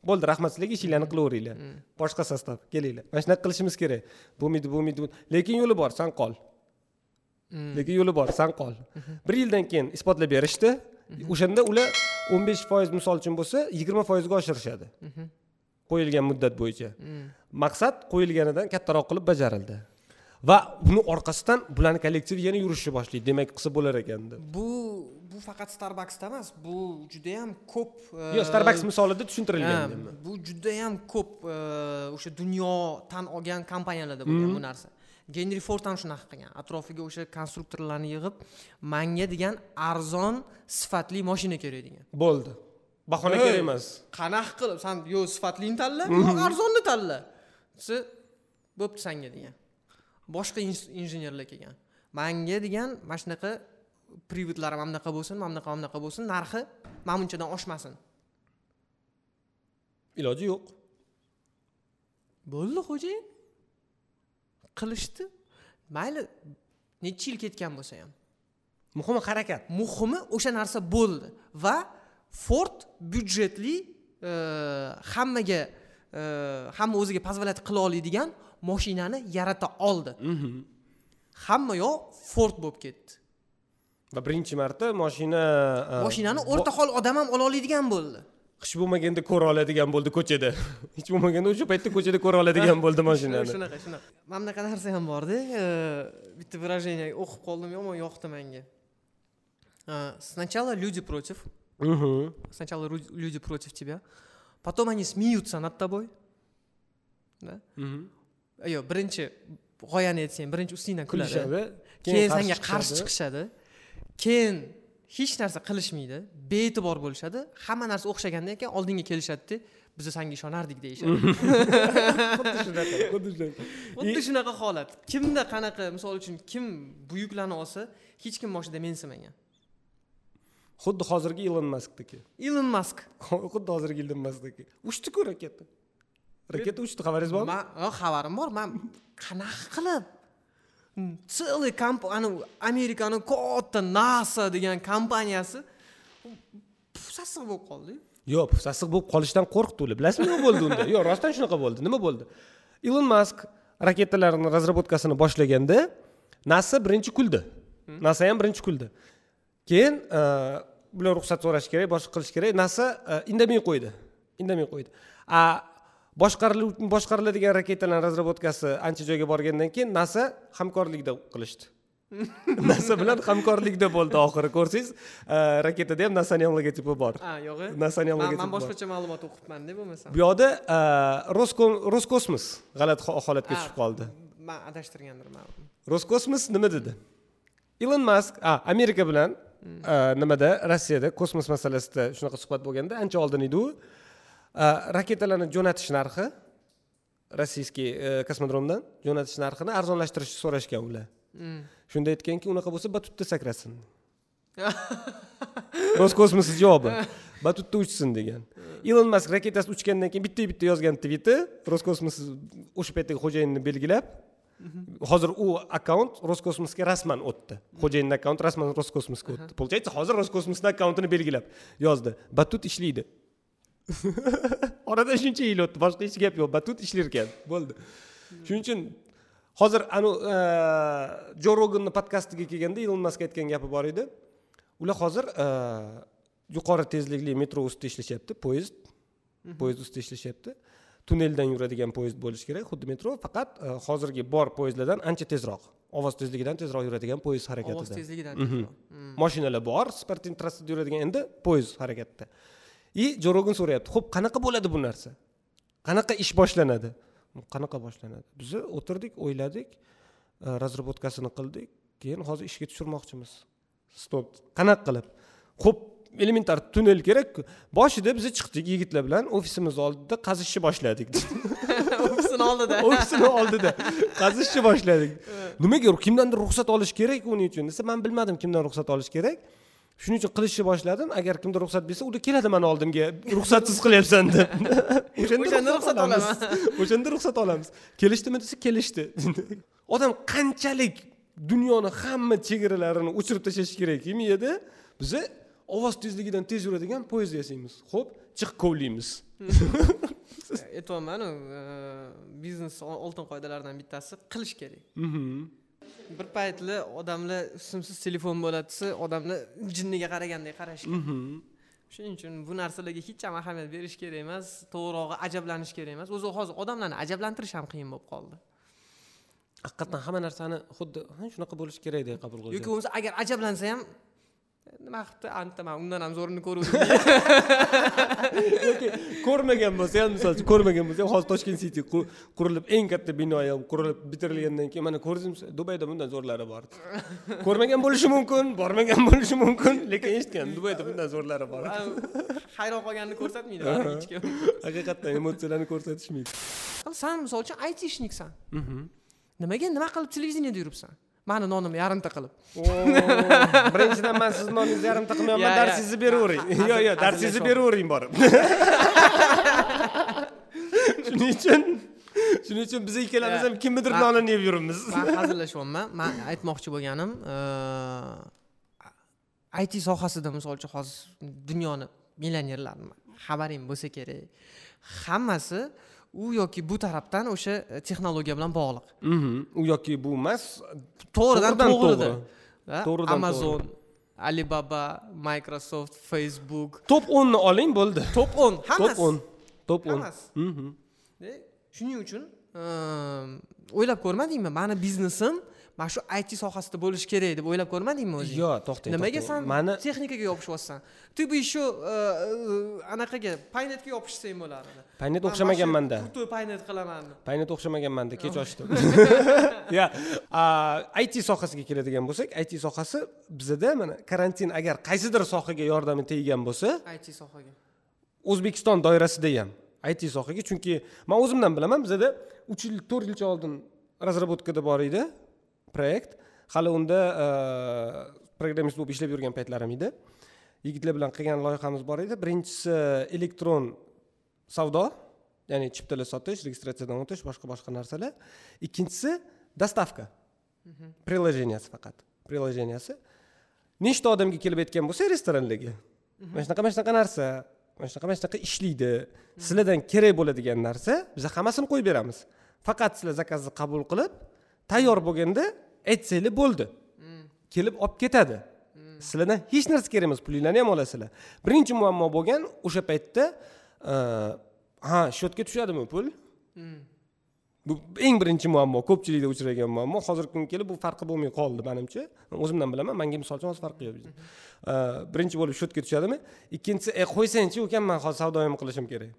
bo'ldi rahmat sizlarga ishinglarni qilaveringlar. Boshqa sostav kelinglar. Mana shunaqa qilishimiz kerak. Bo'lmaydi bo'lmaydi lekin yo'li bor san qol. Lekin yo'li bor san qol. Bir yildan keyin isbotlab berishdi. O'shanda ular o'n besh foiz misol uchun bo'lsa yigirma foizga oshirishadi. Qo'yilgan muddat bo'yicha. Maqsad qo'yilganidan kattaroq qilib bajarildi va buni orqasidan bularni kollektivi yana yurishni boshlaydi demak qilsa bo'lar ekanda bu bu faqat starbucksda emas bu judayam ko'p e, yo'q starbucks misolida tushuntirilgan bu judayam ko'p e, o'sha dunyo tan olgan kompaniyalarda bo'lgan bu narsa. Genri ford ham shunaqa qilgan. Atrofiga o'sha konstruktorlarni yig'ib manga degan arzon sifatli mashina kerak degan. Bo'ldi. Bahona kerak emas. qanaqa qilib san yo sifatlini tanla yo arzonni tanla desa bo'pti sanga degan boshqa injenerlar kelgan. Manga degan mana shunaqa prividlari mana bunaqa bo'lsin mana bunaqa mana bunaqa bo'lsin narxi mana bunchadan oshmasin. Iloji yo'q. Bo'ldi xo'jayin qilishdi. Mayli necha yil ketgan bo'lsa ham. Muhimi harakat. Muhimi o'sha narsa bo'ldi va ford byudjetli e, hammaga e, hamma o'ziga позволять qila oladigan moshinani yarata oldi. Hamma yoq ford bo'lib ketdi. Va birinchi marta moshina e, moshinani bo- o'rta hol odam ham ola oladigan bo'ldi. Qish bo'lmaganda ko'ra oladigan bo'ldi ko'chada. Hech bo'lmaganda o'sha paytda ko'chada ko'ra oladigan bo'ldi mashinani. Shunaqa shunaqa. Mana bunaqa narsa ham borda e, bitta выражение. O'qib qoldim yomon yoqdi menga E, сначала люди против. Mhm. сначала люди против тебя. Потом они смеются над тобой. Да? Mhm. Yo'q birinchi g'oyani aytsang birinchi ustingdan kuladi. Keyin senga qarshi chiqishadi. Keyin hech narsa qilishmaydi bee'tibor bo'lishadi. Hamma narsa o'xshagandan keyin oldinga kelishadida biz sanga ishonardik deyishadi. Xuddi shunaqa xuddi shunaqa. Xuddi shunaqa holat. Kimda qanaqa misol uchun kim buyuklarni olsa hech kim boshida mensimagan. Xuddi hozirgi ilon maskniki ilon mask. Xuddi hozirgi ilon maskniki uchdiku raketa raketa uchdi xabaringiz bormi man xabarim bor man qanaqa qilib целый komp anavi amerikani katta nasa degan kompaniyasi sassiq bo'lib qoldi. Yo'q sassiq bo'lib qolishdan qo'rqdi ular. Bilasizmi nima bo'ldi unda? Yo'q rostdan shunaqa bo'ldi. Nima bo'ldi? Ilon mask raketalarni разработкасini boshlaganda nasa birinchi kuldi. Nasa ham birinchi kuldi. Keyin e, bular ruxsat so'rashi kerak boshqa qilish kerak. Nasa e, indamay qo'ydi. Indamay qo'ydi. A boshqariladigan raketalarni разработкасы ancha joyga borgandan keyin nasa hamkorlikda qilishdi. Nasa bilan hamkorlikda bo'ldi oxiri ko'rsangiz. Raketada ham nasani ham logotipi bor. Ha yo'q nasani ham logotipi man boshqacha ma'lumot o'qibmanda bo'lmasam bu yoqda Rosko- roskosmos g'alati ho- holatga tushib qoldi. man adashtirgandirman roskosmos nima dedi? Ilon mask a amerika bilan e, nimada? Rossiyada kosmos masalasida shunaqa suhbat bo'lganda ancha oldin edi u raketalarni jo'natish narxi rossiyskiy kosmodromdan jo'natish narxini arzonlashtirishni so'rashgan ular. Shunda aytganki unaqa bo'lsa batutda sakrasin. Roskosmos javobi batutda uchsin degan ilon mask raketasi uchgandan keyin bitta bitta yozgan tviti roskosmos o'sha paytdagi xo'jayinni belgilab hozir u akkaunt roskosmosga rasman o'tdi xo'jayinni akkaunti rasman roskosmosga o'tdi получается hozir roskosmosni akkauntini belgilab yozdi batut ishlaydi oradan shuncha yil o'tdi boshqa hech gap yo'q batut ishlar ekan bo'ldi shuning uchun hozir anu jo roganni podkastiga kelganda ilon mask aytgan gapi bor edi ular hozir e, yuqori tezlikli metro ustida ishlashyapti poyezd poyezd ustida ishlashyapti tunneldan yuradigan poyezd bo'lishi kerak xuddi metro faqat e, hozirgi bor poyezdlardan ancha tezroq ovoz tezligidan tezroq yuradigan poyezd ovoz harakatida tezligidan Mhm. tezroq. Mm. moshinalar bor sportin trassada yuradigan endi poyezd harakatda и jo rogan so'rayapti ho'p qanaqa bo'ladi bu narsa qanaqa ish boshlanadi qanaqa boshlanadi biz o'tirdik o'yladik разработкасini qildik keyin hozir ishga tushirmoqchimiz stop qanaqa qilib ho'p elementar tunnel kerakku boshida biz chiqdik yigitlar bilan ofisimiz oldida qazishni boshladik ofisini oldida ofisini oldida qazishni boshladik nimaga kimdandir ruxsat olish kerak uning uchun desa man bilmadim kimdan ruxsat olish kerak shuning uchun qilishni boshladim agar kimdir ruxsat bersa ular keladi mani oldimga ruxsatsiz qilyapsan deb. O'shanda ruxsat olamiz. o'shanda ruxsat olamiz. Kelishdimi desa kelishdi. Odam qanchalik dunyoni hamma chegaralarini o'chirib tashlashi kerak miyada biza ovoz tezligidan tez yuradigan poyezd yasaymiz. Ho'p chiq kovlaymiz aytyapmanu e, biznes ol- oltin qoidalaridan bittasi qilish kerak. Mhm. Bir paytlar odamlar simsiz telefon bo'ladi desa odamlar jinniga qaragandek qarashgan Mhm. shuning uchun bu narsalarga hech ham ahamiyat berish kerak emas to'g'rirog'i ajablanish kerak emas. O'zi hozir odamlarni ajablantirish ham qiyin bo'lib qoldi. Haqiqatdan hamma narsani xuddi "Ha, shunaqa bo'lishi kerak deb qabul yoki qilgan bo'lmasa agar ajablansa ham nima qilibdi anta man undan ham zo'rini ko'ruvdim yoki ko'rmagan bo'lsa ham misol uchun ko'rmagan bo'lsa ham hozir toshkent city qu- qurilib eng katta bino ham qurilib bitirilgandan keyin mana ko'rdingmi dubayda bundan zo'rlari bor. Ko'rmagan bo'lishi mumkin bormagan bo'lishi mumkin lekin eshitgan dubayda bundan zo'rlari bor. Hayron qolganini ko'rsatmaydi hech kim. Haqiqatdan emotsiyalarni ko'rsatishmaydi. San misol uchun aytishniksan. Nimaga nima qilib televideniyada yuribsan mani nonimni yarimta qilib birinchidan man sizni noningizni yarimta qilmayapman Ya, ya. darsingizni beravering yo'q yo'q darsingizni beravering borib shuning uchun shuning uchun biz ikkalamiz ham kimnidir nonini yeb yuribmiz. man hazillashyapman man aytmoqchi bo'lganim it sohasida misol uchun hozir dunyoni millionerlarini xabaring bo'lsa kerak. Hammasi u yoki bu tarafdan o'sha e, texnologiya bilan bog'liq. Mhm. u yoki bu emas to'g'ridan To'g'ridan to'g'rida to'g'ri. Da, To'g'ridan amazon alibaba microsoft facebook. Top o'nni oling bo'ldi. Top o'n. Top hammasi. o'n. Top o'n. Hammasi. Mhm. Shuning uchun ehm, o'ylab ko'rmadingmi mani biznesim mana shu it sohasida bo'lishi kerak deb o'ylab ko'rmadingmi o'zing? Yo'q to'xtang nimaga san mani texnikaga yopishyapsan ты бы еще anaqaga paynetga yopishsang bo'lardi paynet o'xshamaganmanda kruтой paynet qilaman. Paynet o'xshamaganmanda kech ochdim. Ya it sohasiga keladigan bo'lsak it sohasi bizada mana karantin agar qaysidir sohaga yordami teggan bo'lsa it sohaga. O'zbekiston doirasida ham it sohaga. Chunki man o'zimdan bilaman bizada uch yil to'rt yilcha oldin разработкада bor edi proyekt hali unda programmist bo'lib ishlab yurgan paytlarim edi yigitlar bilan qilgan loyihamiz bor edi birinchisi elektron savdo ya'ni chiptalar sotish registratsiyadan o'tish boshqa boshqa narsalar ikkinchisi dostavka приложенияsi faqat приложенияsi nechta odamga kelib aytgan bo'lsa restoranlarga mana shunaqa mana shunaqa narsa mana shunaqa mana shunaqa ishlaydi sizlardan kerak bo'ladigan narsa biz hammasini qo'yib beramiz faqat sizlar zakazni qabul qilib tayyor bo'lganda aytsanglar bo'ldi. Kelib olib ketadi. Sizlardan hech narsa kerak emas pulinglarni ham olasizlar. Birinchi muammo bo'lgan o'sha paytda e, ha счетga tushadimi pul? Bu eng birinchi muammo ko'pchilikda uchragan muammo. Hozirgi kunga kelib bu farqi bo'lmay qoldi manimcha. O'zimdan bilaman manga misol uchun hozir farqi yo'q e, birinchi bo'lib счетga tushadimi? Ikkinchisi e qo'ysangchi ukam man hozir savdoyim qilishim kerak.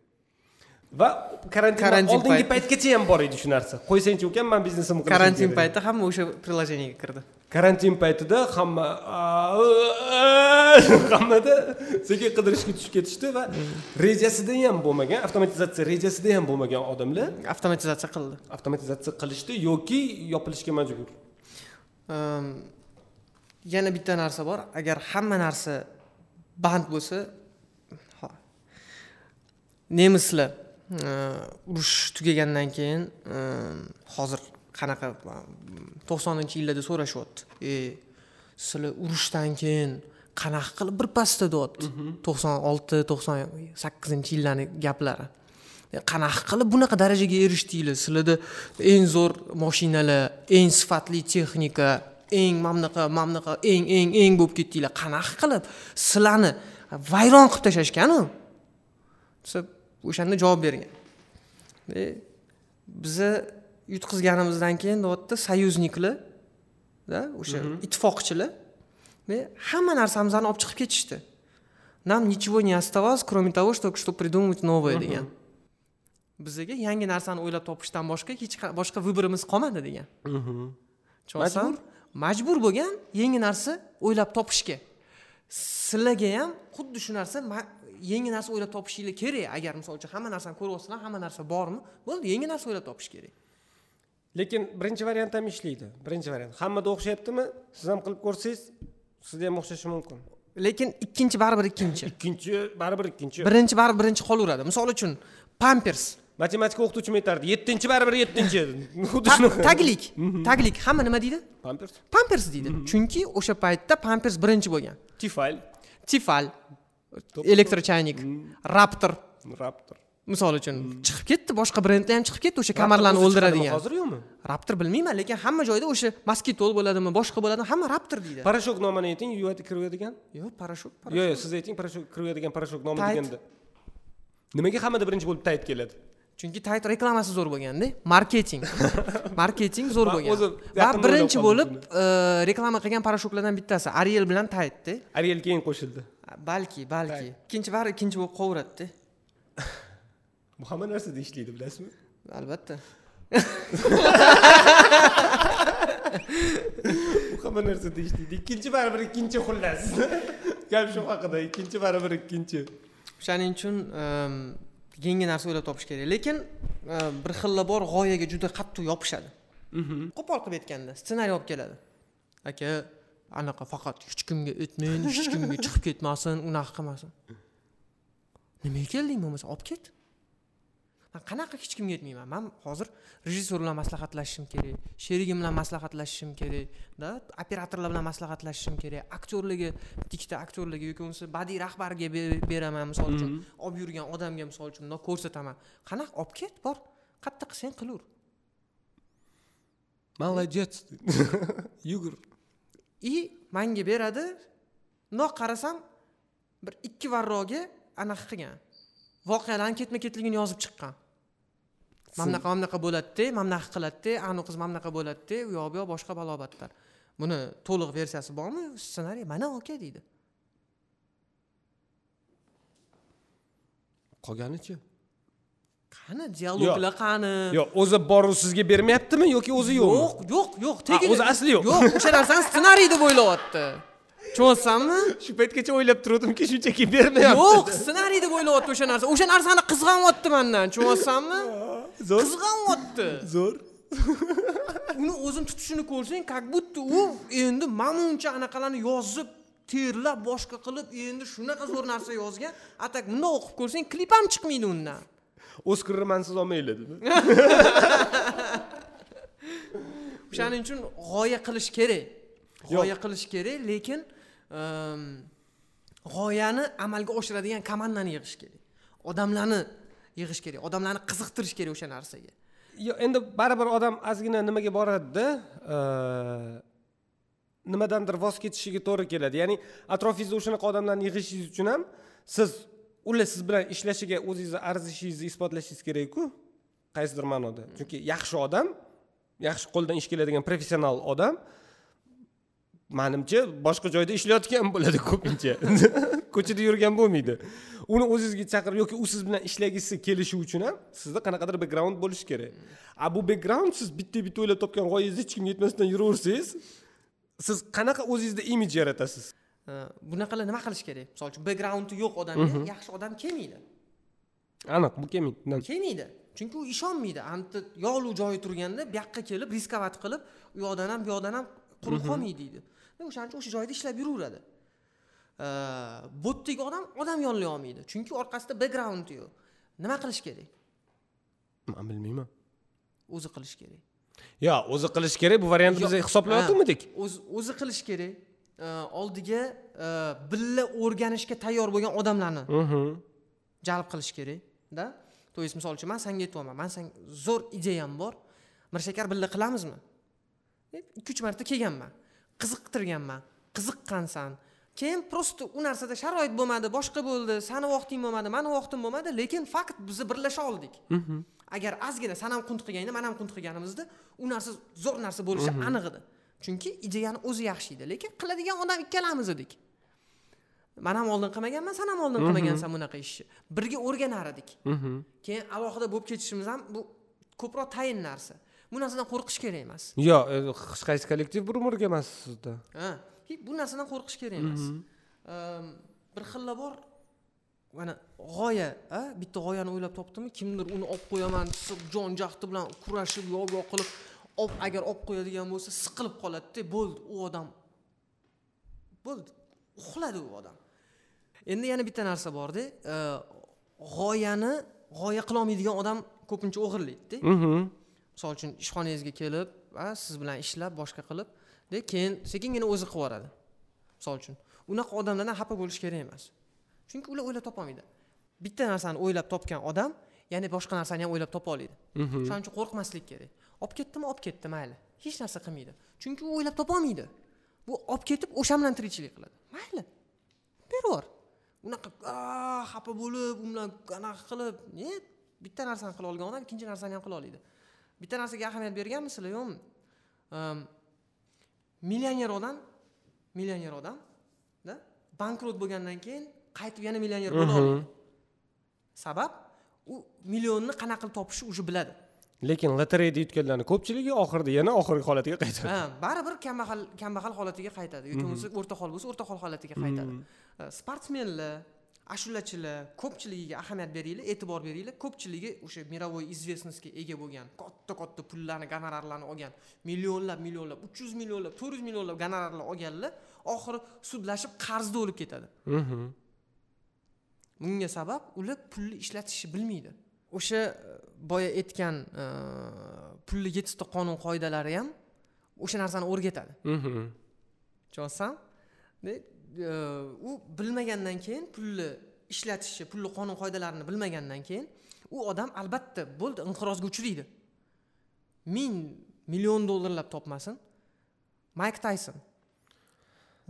Va karantin oldingi payt- paytgacha ham bor edi shu narsa. Qo'ysangchi ukam man biznesimni karantin kerak. payti hamma o'sha приложениеga kirdi. Karantin paytida hamma hammada sekin qidirishga tushib ketishdi va rejasida ham bo'lmagan avtomatizatsiya rejasida ham bo'lmagan odamlar avtomatizatsiya qildi. avtomatizatsiya qilishdi yoki yopilishga majbur. Ehm, yana bitta narsa bor. Agar hamma narsa band bo'lsa nemislar urush tugagandan keyin hozir qanaqa to'qsoninchi yillarda so'rashyapti e sizlar urushdan keyin qanaqa qilib birpasda deyapti to'qson olti to'qson sakkizinchi yillarni gaplari qanaqa qilib bunaqa darajaga erishdinglar sizlarda eng zo'r moshinalar eng sifatli texnika eng mamnaqa mamnaqa eng eng eng bo'lib ketdinglar qanaqa qilib sizlarni vayron qilib tashlashganu desa o'shanda javob bergan. E, biza yutqizganimizdan keyin deyapti союзникlar да o'sha ittifoqchilar e, hamma narsamizni olib chiqib ketishdi. Нам ничего не оставалось кроме того чтобы что придумать новое degan bizaga yangi narsani o'ylab topishdan boshqa hech qa- boshqa выборimiz qolmadi degan. Tushunyapsan majbur? Bo'lgan yangi narsa o'ylab topishga. Sizlarga ham xuddi shu narsa yangi narsa o'ylab topishinglar kerak agar misol uchun hamma narsani ko'ryapsizlar hamma narsa bormi? Bo'ldi yangi narsa o'ylab topish kerak. Lekin birinchi variant ham ishlaydi. Birinchi variant. Hammada o'xshayaptimi? Siz ham qilib ko'rsangiz sizda ham o'xshashi mumkin. Lekin ikkinchi baribir ikkinchi. Ikkinchi baribir ikkinchi. Birinchi baribir birinchi qolaveradi. Misol uchun pampers. Matematika o'qituvchim aytardi yettinchi baribir yettinchi. Xuddi Ta- shunaqa taglik taglik. Hamma nima deydi? Pampers. Pampers deydi. Chunki o'sha paytda pampers birinchi bo'lgan. Tifal tifal elektrochaynik raptor raptor misol uchun chiqib ketdi boshqa brendlar ham chiqib ketdi o'sha kamarlarni o'ldiradigan. hozir yo'qmi? Raptor bilmayman lekin hamma joyda o'sha moskitol bo'ladimi boshqa bo'ladimi hamma raptor deydi. Parashok nomini ayting yuvadi kiruyadigan yo'q parashut yo'q yo'q siz ayting parashok kiruyadigan parashok nomi deganda. Nimaga hammada birinchi bo'lib tayt keladi? Chunki tayt reklamasi zo'r bo'lganda marketing. Marketing zo'r bo'lgan va birinchi bo'lib e, reklama qilgan parashoklardan bittasi ariel bilan taytda ariel keyin qo'shildi balki balki. Ikkinchi bari ikkinchi bo'lib qolaveradida bu hamma narsada ishlaydi bilasizmi? Albatta. Bu hamma narsada ishlaydi ikkinchi baribir ikkinchi xullas. Gap shu haqida. Ikkinchi baribir ikkinchi. O'shaning uchun yangi narsa o'ylab topish kerak. Lekin bir xillar bor g'oyaga juda qattiq yopishadi. Qo'pol qilib aytganda ssenariy olib keladi. Aka anaqa faqat hech kimga aytmang hech kimga chiqib ketmasin unaqa qilmasin. Nimaga kelding bo'lmasa olib ket. Man qanaqa hech kimga aytmayman man hozir rejissyor bilan maslahatlashishim kerak sherigim bilan maslahatlashishim kerakda operatorlar bilan maslahatlashishim kerak aktyorlarga ikkita aktyorlarga yoki bo'lmasa badiiy rahbarga be- beraman misol uchun olib yurgan odamga misol uchun bundoq ko'rsataman. Qanaqa olib ket bor. Qayerda qilsang qilaver молодец yugur и manga beradi. Mundoq qarasam bir ikki varroga anaqa qilgan voqealarni ketma ketligini yozib chiqqan. Mana bunaqa mana bunaqa bo'ladida mana bunaqa qiladida anavi qiz mana bunaqa bo'ladida u yoq bu yoq boshqa balo battar buni to'liq versiyasi bormi? Ssenariy mana aka deydi. Qolganichi qani dialoglar qani? Yo'q o'zi boru sizga bermayaptimi yoki o'zi yo'qmi? Yo'q yo'q yo'q Ha, tegili o'zi asli yo'q. yo'q o'sha narsani ssenariy deb o'ylayapti. Tushunyapsanmi shu paytgacha o'ylab turdimki shunchaki bermayapti. Yo'q ssenariy deb o'ylayapti o'sha narsa. O'sha narsani qizg'anyapti mandan tushunyapsanmi zo'r. Qizg'anyapti. Zo'r. Uni o'zini tutishini ko'rsang как будто u endi mamuncha anaqalarni yozib terlab boshqa qilib endi shunaqa zo'r narsa yozgan. A так bundoq o'qib ko'rsang klip ham chiqmaydi undan oskarni mansiz olmaylar dedi. O'shaning uchun g'oya qilish kerak. G'oya qilish kerak lekin ehm, g'oyani amalga oshiradigan komandani yig'ish kerak. Odamlarni yig'ish kerak odamlarni qiziqtirish kerak o'sha narsaga. Yo endi baribir odam ozgina nimaga boradida nimadandir voz kechishiga to'g'ri keladi. Ya'ni atrofingizda o'shanaqa odamlarni yig'ishingiz uchun ham siz ular siz bilan ishlashiga o'zingizni arzishingizni isbotlashingiz kerakku. Qaysidir ma'noda. Chunki yaxshi odam yaxshi qo'ldan ish keladigan professional odam manimcha boshqa joyda ishlayotgan bo'ladi ko'pincha. Ko'chada yurgan bo'lmaydi. Uni o'zingizga chaqirib yoki u siz bilan ishlagisi kelishi uchun ham sizda qanaqadir background bo'lishi kerak. A bu background siz bitta bitta o'ylab topgan g'oyangizni hech kimga aytmasdan yuraversangiz siz qanaqa o'zingizda imij yaratasiz? Bunaqalar nima qilish kerak? Misol uchun backgroundi yo'q odamga yaxshi odam kelmaydi. Aniq bu kelmaydi kelmaydi. Chunki u ishonmaydi. Anta yolg'iz joyi turganda bu yoqqa kelib riskovat qilib u yoqdan ham bu yoqdan ham quruq qolmaydi deydi. O'shaning uchun o'sha joyda ishlab yuraveradi. Bu yerdagi odam odam yollay olmaydi. Chunki orqasida backgroundi yo'q. Nima qilish kerak? Man bilmayman. O'zi qilish kerak. Yo o'zi qilish kerak bu variantni biz hisoblayotganmidik ha, o'zi o'zi qilish kerak oldiga e, birga o'rganishga tayyor bo'lgan odamlarni jalb qilish kerakda то есть misol uchun man sanga aytyapman man sanga zo'r ideyam bor mirshakar birga qilamizmi? Ikki uch marta kelganman. Qiziqtirganman qiziqqansan. Keyin просто u narsada sharoit bo'lmadi boshqa bo'ldi sani vaqting bo'lmadi mani vaqtim bo'lmadi lekin fakt biz birlasha oldik. Agar ozgina san ham qunt qilganingda man ham qunt qilganimizda u narsa zo'r narsa bo'lishi aniq edi chunki ideyani o'zi yaxshi edi. Lekin qiladigan odam ikkalamiz edik. Man ham oldin qilmaganman san ham oldin qilmagansan bunaqa ishni. Birga o'rganar edik. Keyin alohida bo'lib ketishimiz ham bu ko'proq tayin narsa. Bu narsadan qo'rqish kerak emas. Yo e, hech qaysi kollektiv bir umrga emas sizda. Ha bu narsadan qo'rqish kerak emas. Ehm, bir xilla bor mana g'oya a bitta g'oyani o'ylab topdimi kimdir uni olib qo'yaman desa jon jahdi bilan kurashib yoq yoq qilib olib agar olib qo'yadigan bo'lsa siqilib qoladida bo'ldi u odam. Bo'ldi. Uxladi u odam. Endi yana bitta narsa borda e, g'oyani g'oya qilolmaydigan odam ko'pincha o'g'irlaydida. Misol uchun ishxonangizga kelib a siz bilan ishlab boshqa qilib keyin sekingina o'zi qilib yuboradi. Misol uchun unaqa odamlardan xafa bo'lish kerak emas. Chunki ular o'ylab topolmaydi bitta narsani o'ylab topgan odam yana boshqa narsani ham o'ylab topa oladi. Shuning uchun qo'rqmaslik kerak olib ketdimi? Olib ketdi mayli. Hech narsa qilmaydi. Chunki u o'ylab topolmaydi bu olib ketib o'sha bilan tirikchilik qiladi. Mayli. Beribor unaqa xafa bo'lib u bilan anaqa qilib ne? Bitta narsani qila olgan odam ikkinchi narsani ham qila oladi. Bitta narsaga ahamiyat berganmisizlar yo'qmi Ehm, millioner odam millioner odam da? Bankrot bo'lgandan keyin qaytib yana millioner bo'la olmaydi sabab u millionni qanaqa qilib topishni уже biladi lekin lotereyada yutganlarni ko'pchiligi oxirida yana oxirgi holatiga qaytadi. Ha baribir kambag'al kambag'al holatiga qaytadi. Yoki bo'lmasa o'rta hol bo'lsa o'rta hol holatiga qaytadi. Sportsmenlar ashulachilar ko'pchiligiga ahamiyat beringlar e'tibor beringlar ko'pchiligi o'sha мировой известностьga ega bo'lgan katta katta pullarni gonorarlarni olgan millionlab millionlab uch yuz millionlab to'rt yuz millionlab gonorarlar olganlar oxiri sudlashib qarzda o'lib ketadi. Bunga sabab ular pulni ishlatishni bilmaydi o'sha boya aytgan e, pulli yettita qonun qoidalari ham o'sha narsani o'rgatadi. Mhm. tushunyapsan e, u bilmagandan keyin pulni ishlatishni pulni qonun qoidalarini bilmagandan keyin u odam albatta bo'ldi inqirozga uchraydi. Ming million dollarlab topmasin. Mayk tayson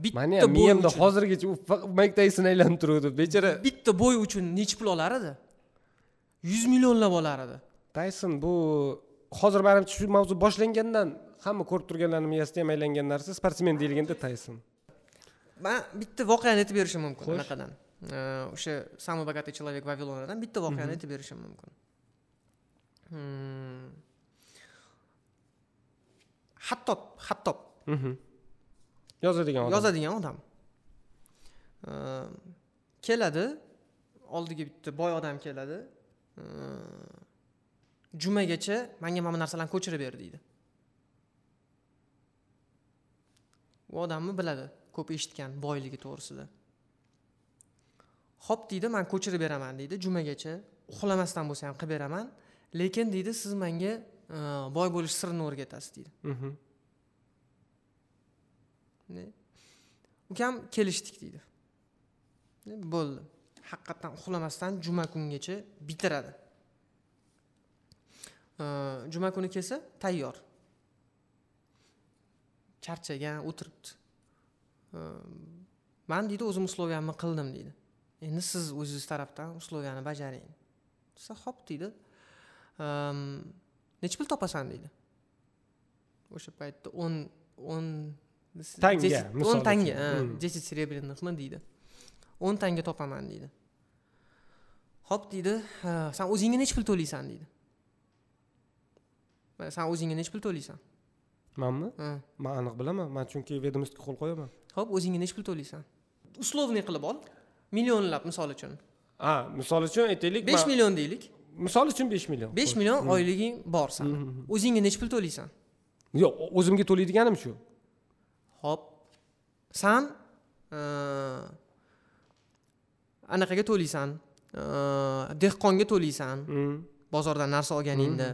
bo'y miyamda hozirgacha u mayk tayson aylanib turuvdi bechora. Bitta bo'y uchun nechi pul olar edi yuz millionlab olar edi tayson bu hozir manimcha shu mavzu boshlangandan hamma ko'rib turganlarni miyasida ham aylangan narsa sportsmen deyilganda tayson. Man bitta voqeani aytib berishim mumkin anaqadan o'sha самый богатый человек vavilondan bitta voqeani aytib berishim mumkin. Hmm. hattob hattob Mhm. yozadigan odam. Yozadigan odam. Keladi oldiga bitta boy odam keladi jumagacha manga mana bu narsalarni ko'chirib ber deydi. U odamni biladi ko'p eshitgan boyligi to'g'risida. Ho'p deydi man ko'chirib beraman deydi. Jumagacha uxlamasdan bo'lsa ham qilib beraman. Lekin deydi siz menga e, boy bo'lish sirini o'rgatasiz deydi. Mhm. Ukam kelishdik deydi. Bo'ldi haqiqatdan uxlamasdan juma kungacha bitiradi. Juma kuni kelsa tayyor. Charchagan o'tiribdi. Man deydi o'zim usloviyamni qildim deydi. Endi siz o'zingiz tarafdan usloviyani bajaring. Desa ho'p deydi. "Ehm, nechi pul topasan deydi. O'sha paytda o'n o'n Tanga, o'n tanga uchun. ha, Mm. десять серебряныхmi deydi o'n tanga topaman deydi. Ho'p deydi "Ha, san o'zingga nechi pul to'laysan deydi. "Mana san o'zingga nechi pul to'laysan? Manmi? Man aniq bilaman. Man chunki vedomostiga qo'l qo'yaman. Ho'p o'zingga nechi pul to'laysan? Uslovniy qilib ol. Millionlab misol uchun. A misol uchun aytaylik besh million deylik. Misol uchun besh million. Besh million oyliging bor san. O'zingga nechi pul to'laysan? Yo'q o'zimga to'laydiganim shu. Ho'p san anaqaga to'laysan. Dehqonga to'laysan. Mm. bozordan narsa olganingda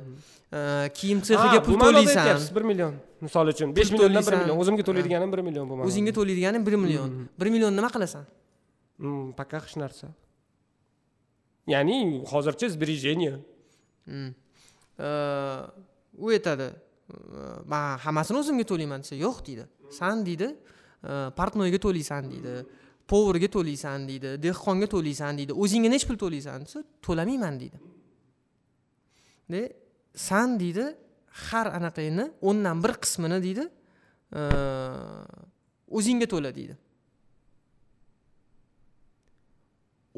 E, kiyim sexiga pul to'laysan. bir million. Misol uchun besh milliondan bir million. O'zimga to'laydiganim bir million bu o'zingga to'laydiganing bir million. Bir million nima qilasan? Mm, пока hech narsa. Ya'ni hozircha сбережение Mm. U aytadi. Man hammasini o'zimga to'layman desa yo'q deydi. San deydi. Portnoyga to'laysan deydi povurga to'laysan deydi dehqonga to'laysan deydi o'zingga nechi pul to'laysan? desa to'lamayman deydi. De san deydi har anaqangni o'ndan bir qismini deydi o'zingga to'la deydi.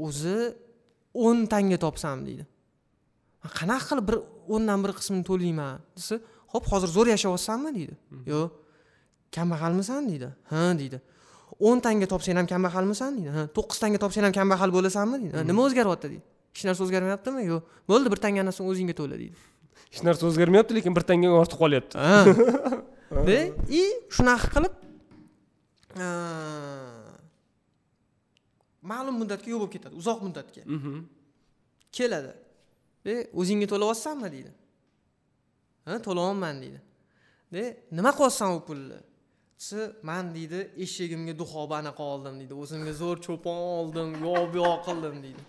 O'zi o'n tanga topsam deydi. "Man qanaqa qilib bir o'ndan bir qismini to'layman? desa ho'p hozir zo'r yashayapsanmi? deydi. Yo'q kambag'almisan deydi. Ha deydi o'n tanga topsang ham kambag'almisan deydi. Ha to'qqiz tanga topsang ham kambag'al bo'lasanmi deydi. "Ha, nima o'zgaryapti deydi. Hech narsa o'zgarmayaptimi? Yo'q. Bo'ldi bir tanganasini o'zingga to'la deydi. Hech narsa o'zgarmayapti lekin bir tangaga ortib qolyapti. И shunaqa qilib e, ma'lum muddatga yo'l bo'lib ketadi uzoq muddatga. Mhm. keladi. De o'zingga to'layapsanmi deydi. Ha to'layapman deydi. De nima qilyapsan u pulni desa man deydi eshagimga duxoba anaqa oldim deydi. O'zimga zo'r cho'pon oldim yoq bu yoq qildim deydi.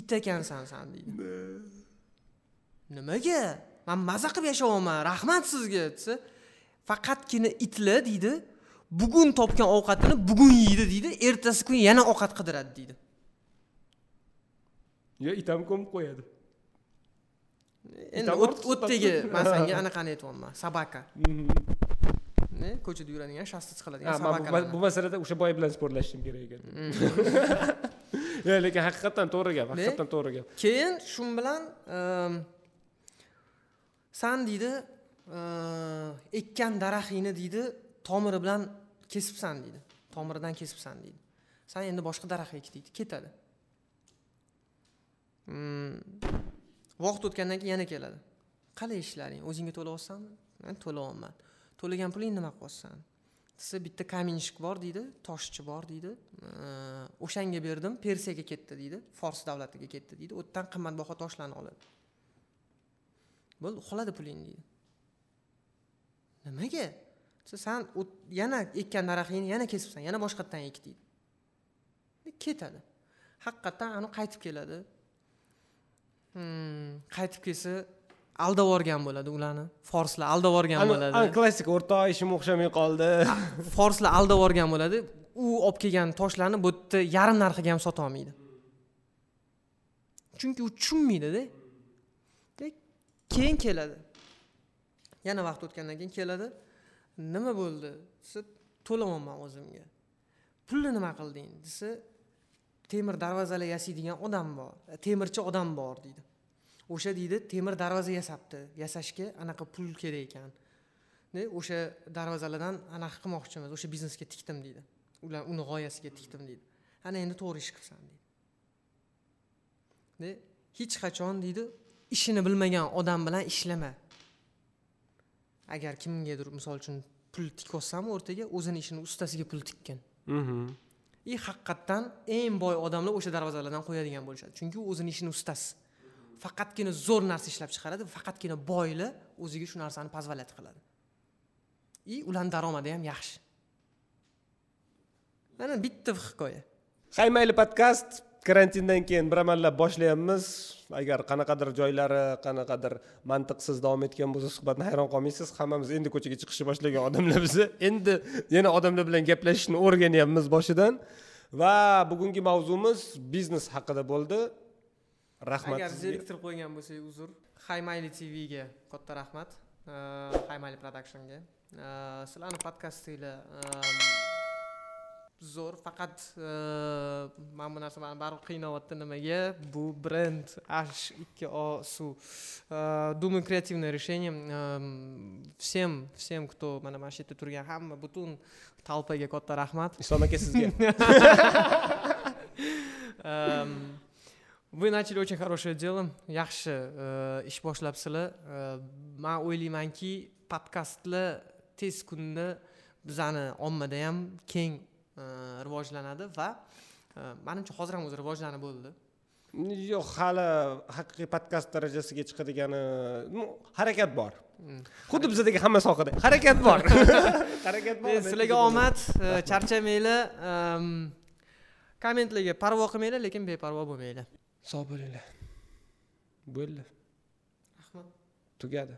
It ekansan san deydi. Nimaga? Man maza qilib yashayapman rahmat sizga desa faqatgina itlar deydi bugun topgan ovqatini bugun yeydi deydi ertasi kun yana ovqat qidiradi deydi. Yo it ham ko'mib qo'yadi. Endi o'tdagi man sanga anaqani aytyapman. Ne, ko'chada yuradigan shasta Ha, chiqiladigan man bu- masalada o'sha boy bilan sportlashishim kerak ekan. Mm. yo'q lekin haqiqatdan to'g'ri gap haqiqatdan to'g'ri gap. Keyin shu bilan ehm, san deydi ehm, ekkan daraxtingni deydi tomiri bilan kesibsan deydi. Tomiridan kesibsan deydi. San endi boshqa daraxt ek deydi. Ketadi. Mm, vaqt o'tgandan keyin yana keladi. Qalay ishlaring? O'zingga to'layapsanmi man to'layapman to'lagan pulingni nima qilsan desa bitta kamenshik bor deydi toshchi bor deydi. O'shanga berdim persiyaga ketdi deydi fors davlatiga ketdi deydi. U yerdan qimmatbaho toshlarni oladi. Bo'ldi uxladi puling deydi. Nimaga? Desa san yana ekkan daraxtingni yana kesibsan yana boshqatdan ek deydi. E, ketadi. Haqiqatdan anavi qaytib keladi. Hmm, qaytib kelsa aldab yuborgan bo'ladi ularni. Forslar aldab yuborgan bo'ladi. klassik o'rtoq ishim o'xshamay qoldi forslar aldab yuborgan bo'ladi. U olib kelgan toshlarni bu yerda yarim narxiga ham sotolmaydi chunki u tushunmaydida keyin keladi. Yana vaqt o'tgandan keyin keladi. Nima bo'ldi? Desa to'lamayapman o'zimga. Pulni nima qilding? Desa temir darvozalar yasaydigan odam bor temirchi odam bor deydi o'sha deydi temir darvoza yasabdi. Yasashga anaqa pul kerak ekan. O'sha darvozalardan anaqa qilmoqchimiz o'sha biznesga tikdim deydi. Ular uni g'oyasiga tikdim deydi. Ana endi to'g'ri ish qilsan deydi. Hech qachon deydi ishini bilmagan odam bilan ishlama. Agar kimgadir misol uchun pul tikyapsanmi o'rtaga o'zini ishini ustasiga pul tikkan и haqiqatdan eng boy odamlar o'sha darvozalardan qo'yadigan bo'lishadi. Chunki u o'zini ishini ustasi faqatgina zo'r narsa ishlab chiqaradi faqatgina boylar o'ziga shu narsani позволять qiladi. И ularni daromadi ham yaxshi. Mana bitta hikoya. Hay mayli podkast karantindan keyin bir amallab boshlayapmiz. Agar qanaqadir joylari qanaqadir mantiqsiz davom etgan bo'lsa suhbatni hayron qolmaysiz. Hammamiz endi ko'chaga chiqishni boshlagan odamlar biz endi yana odamlar bilan gaplashishni o'rganyapmiz boshidan. Va bugungi mavzumiz biznes haqida bo'ldi. Rahmat agar zeriktirib qo'ygan bo'lsak uzr. Haymayli tvga katta rahmat. Haymayli productionga sizlarni podkastinglar zo'r faqat mana bu narsa mani baribir qiynayapti nimaga? Bu brend h ikki o su думаю креативное решение всем всем кто mana mana shu yerda turgan hamma butun толпаga katta rahmat. Islom aka sizga вы начали очень хорошее дело. Yaxshi ish boshlabsizlar man o'ylaymanki podkastlar tez kunda bizani ommada ham keng rivojlanadi va manimcha hozir ham o'zi rivojlanib bo'ldi yo'q hali haqiqiy podkast darajasiga chiqadigani harakat bor xuddi bizadagi hamma sohada harakat bor harakat bor sizlarga omad charchamanglar kommentlarga parvo qilmanglar lekin beparvo bo'lmanglar sog' bo'linglar. Bo'ldi. Rahmat. Tugadi